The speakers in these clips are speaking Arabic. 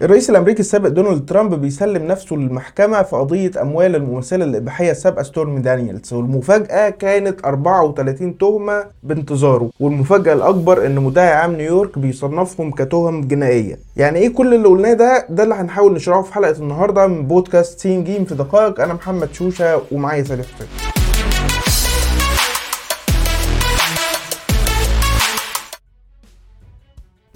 الرئيس الأمريكي السابق دونالد ترامب بيسلم نفسه للمحكمة في قضية أموال الممثلة الإباحية السابقة ستورمي دانييلز والمفاجأة كانت 34 تهمة بانتظاره والمفاجأة الأكبر إن مدعي عام نيويورك بيصنفهم كتهم جنائية. يعني إيه كل اللي قلناه ده؟ ده اللي هنحاول نشرحه في حلقة النهارده من بودكاست سين جيم في دقائق. أنا محمد شوشة ومعايا حسين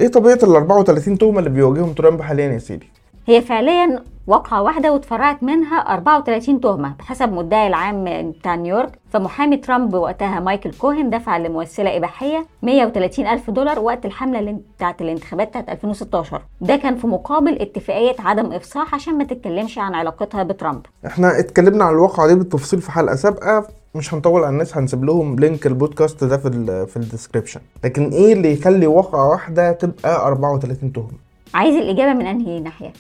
إيه طبيعة ال 34 تهمه اللي بيواجههم ترامب حاليا يا سيدي؟ هي فعليا واقعة واحدة واتفرعت منها 34 تهمة بحسب مدعي العام بتاع نيويورك. فمحامي ترامب وقتها مايكل كوهن دفع لممثلة إباحية 130 ألف دولار وقت الحملة بتاعت الانتخابات بتاعت 2016 ده كان في مقابل اتفاقية عدم إفصاح عشان ما تتكلمش عن علاقتها بترامب. إحنا اتكلمنا عن الواقعة دي بالتفصيل في حلقة سابقة. مش هنطول على الناس هنسيب لهم link البودكاست ده في ال في ال description لكن إيه اللي يخلي واقعة واحدة تبقى 34 تهمة؟ عايز الإجابة من أنهي ناحية؟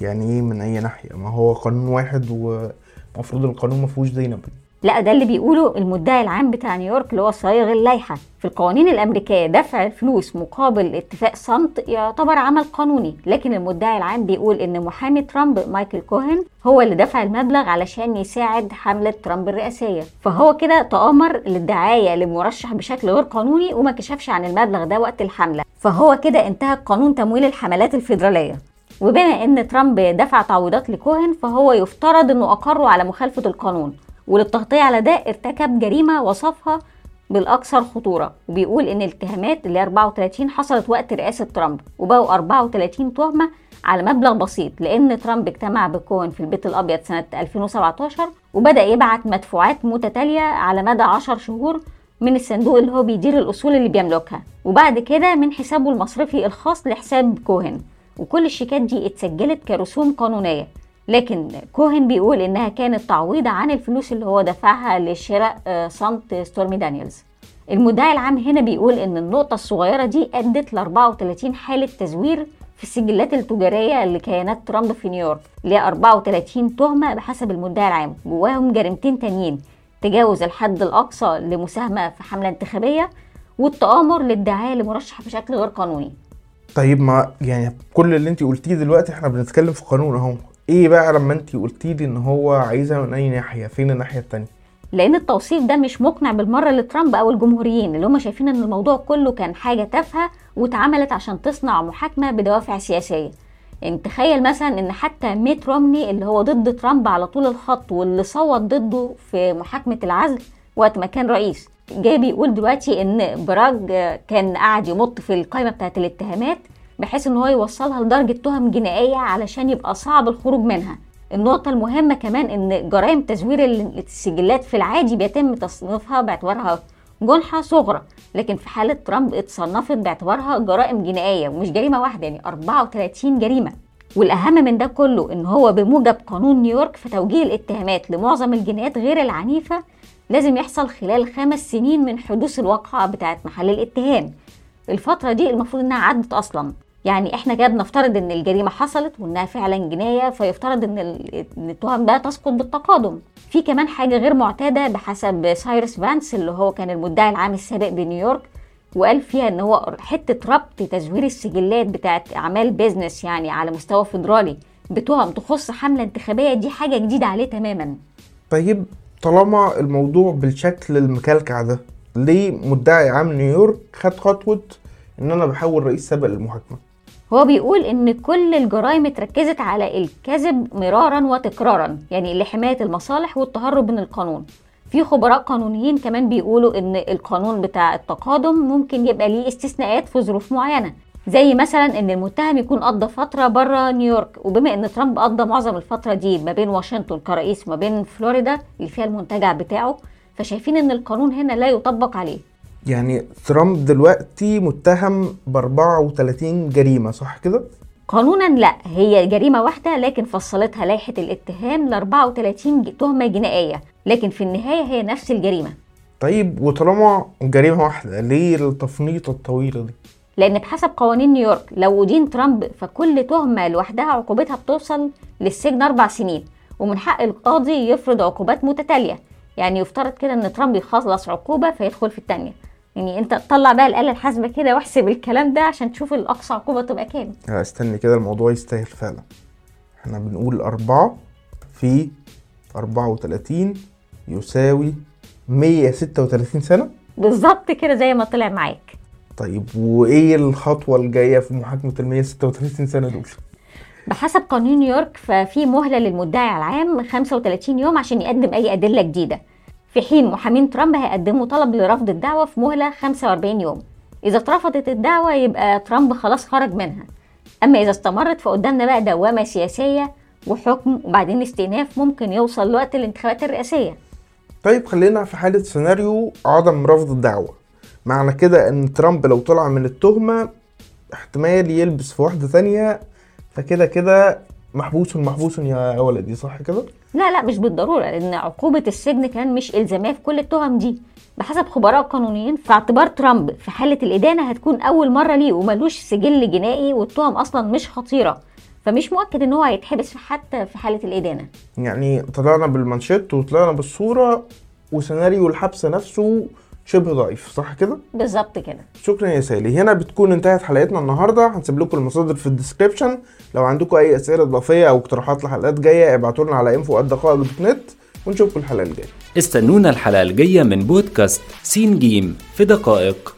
يعني إيه من أي ناحية؟ ما هو قانون واحد ومفروض القانون ما فيهوش زينب لا ده اللي بيقوله المدعي العام بتاع نيويورك اللي هو صايغ اللائحه في القوانين الأمريكية دفع الفلوس مقابل اتفاق صمت يعتبر عمل قانوني. لكن المدعي العام بيقول إن محامي ترامب مايكل كوهن هو اللي دفع المبلغ علشان يساعد حملة ترامب الرئاسية. فهو كده تآمر للدعاية لمرشح بشكل غير قانوني وما كشفش عن المبلغ ده وقت الحملة. فهو كده انتهك قانون تمويل الحملات الفيدرالية. وبما إن ترامب دفع تعويضات لكوهن فهو يفترض إنه اقره على مخالفة القانون. وللتغطية على ده ارتكب جريمة وصفها بالأكثر خطورة. وبيقول إن الاتهامات اللي 34 حصلت وقت رئاسة ترامب وبقوا 34 تهمة على مبلغ بسيط لأن ترامب اجتمع بكوهن في البيت الأبيض سنة 2017 وبدأ يبعت مدفوعات متتالية على مدى 10 شهور من الصندوق اللي هو بيدير الأصول اللي بيملكها. وبعد كده من حسابه المصرفي الخاص لحساب كوهن. وكل الشيكات دي اتسجلت كرسوم قانونية. لكن كوهن بيقول إنها كانت تعويض عن الفلوس اللي هو دفعها لشراء صمت ستورمي دانييلز. المدعي العام هنا بيقول إن النقطة الصغيرة دي أدت ل 34 حالة تزوير في السجلات التجارية لكيانات ترامب في نيويورك اللي هي 34 تهمة بحسب المدعي العام جواهم جريمتين تانيين تجاوز الحد الأقصى لمساهمة في حملة انتخابية والتآمر للدعاية لمرشح بشكل غير قانوني. طيب ما يعني كل اللي انت قلتيه دلوقتي إحنا بنتكلم في قانون اهو. إيه بقى لما انت قلتي لي ان هو عايزها من أي ناحية؟ فين الناحية التانية؟ لأن التوصيف ده مش مقنع بالمرة لترامب أو الجمهوريين اللي هم شايفين إن الموضوع كله كان حاجة تافهة واتعملت عشان تصنع محاكمة بدوافع سياسية. يعني تخيل مثلا إن حتى ميت رومني اللي هو ضد ترامب على طول الخط واللي صوت ضده في محاكمة العزل وقت ما كان رئيس جاي بيقول دلوقتي إن براج كان قاعد يمط في القائمه بتاعت الاتهامات بحيث إن هو يوصلها لدرجة تهم جنائية علشان يبقى صعب الخروج منها. النقطة المهمة كمان إن جرائم تزوير السجلات في العادي بيتم تصنيفها باعتبارها جنحة صغرى لكن في حالة ترامب اتصنفت باعتبارها جرائم جنائية ومش جريمة واحدة يعني 34 جريمة. والأهم من ده كله إن هو بموجب قانون نيويورك في توجيه الاتهامات لمعظم الجنايات غير العنيفة لازم يحصل خلال خمس سنين من حدوث الواقعة بتاعت محل الاتهام. الفترة دي المفروض إنها عدت أصلا. يعني إحنا كده بنفترض إن الجريمة حصلت وإنها فعلا جناية فيفترض إن التهم بقى تسقط بالتقادم. في كمان حاجة غير معتادة بحسب سايرس فانس اللي هو كان المدعي العام السابق بنيويورك وقال فيها إن هو حتة ربط تزوير السجلات بتاعت أعمال business يعني على مستوى فيدرالي بتهم تخص حملة انتخابية دي حاجة جديدة عليه تماما. طيب طالما الموضوع بالشكل المكلكع ده ليه مدعي عام نيويورك خد خطوة إن أنا بحول رئيس سابق للمحاكمة؟ هو بيقول إن كل الجرائم اتركزت على الكذب مرارا وتكرارا يعني لحماية المصالح والتهرب من القانون. في خبراء قانونيين كمان بيقولوا إن القانون بتاع التقادم ممكن يبقى ليه استثناءات في ظروف معينة. زي مثلا إن المتهم يكون قضى فترة بره نيويورك وبما إن ترامب قضى معظم الفترة دي ما بين واشنطن كرئيس وما بين فلوريدا اللي فيها المنتجع بتاعه فشايفين إن القانون هنا لا يطبق عليه. يعني ترامب دلوقتي متهم ب 34 جريمة صح كده؟ قانونا لا هي جريمة واحدة لكن فصلتها لائحة الاتهام ل 34 تهمة جنائية لكن في النهاية هي نفس الجريمة. طيب وطالما جريمة واحدة ليه التفنيطة الطويلة دي؟ لأن بحسب قوانين نيويورك لو ودين ترامب فكل تهمة لوحدها عقوبتها بتوصل للسجن أربع سنين ومن حق القاضي يفرض عقوبات متتالية. يعني يفترض كده إن ترامب يخلص عقوبة فيدخل في الثانية يعني أنت طلع بقى الآلة الحاسبة كده واحسب الكلام ده عشان تشوف الأقصى عقوبة تبقى كام. استني كده الموضوع يستاهل فعلا. إحنا بنقول أربعة في أربعة وتلاتين يساوي مية ستة وتلاتين سنة؟ بالظبط كده زي ما طلع معاك طيب وإيه الخطوة الجاية في المية ستة وتلاتين سنة دول؟ بحسب قانون نيويورك ففي مهلة للمدعي العام 35 يوم عشان يقدم أي أدلة جديدة. في حين محامين ترامب هيقدموا طلب لرفض الدعوة في مهلة 45 يوم. إذا اترفضت الدعوة يبقى ترامب خلاص خرج منها. أما إذا استمرت فقدامنا بقى دوامة سياسية وحكم وبعدين استئناف ممكن يوصل لوقت الانتخابات الرئاسية. طيب خلينا في حالة سيناريو عدم رفض الدعوة. معنى كده إن ترامب لو طلع من التهمة احتمال يلبس في واحدة تانية فكده كده محبوس محبوس يا ولدي صح كده؟ لا لا مش بالضرورة لأن عقوبة السجن كمان مش إلزامية في كل التهم دي. بحسب خبراء قانونيين في اعتبار ترامب في حالة الإدانة هتكون أول مرة ليه وملوش سجل جنائي والتهم أصلا مش خطيرة. فمش مؤكد إن هو هيتحبس حتى في حالة الإدانة. يعني طلعنا بالمانشيت وطلعنا بالصورة وسيناريو الحبس نفسه شبه ضعيف صح كده؟ بالظبط كده. شكرا يا سالي. هنا بتكون انتهت حلقتنا النهارده. هنسيب لكم المصادر في ال description. لو عندكم أي أسئلة إضافية أو اقتراحات لحلقات جاية ابعتوا لنا على info دوت نت ونشوفكم الحلقة الجاية. استنونا الحلقة الجاية من بودكاست سين جيم في دقائق.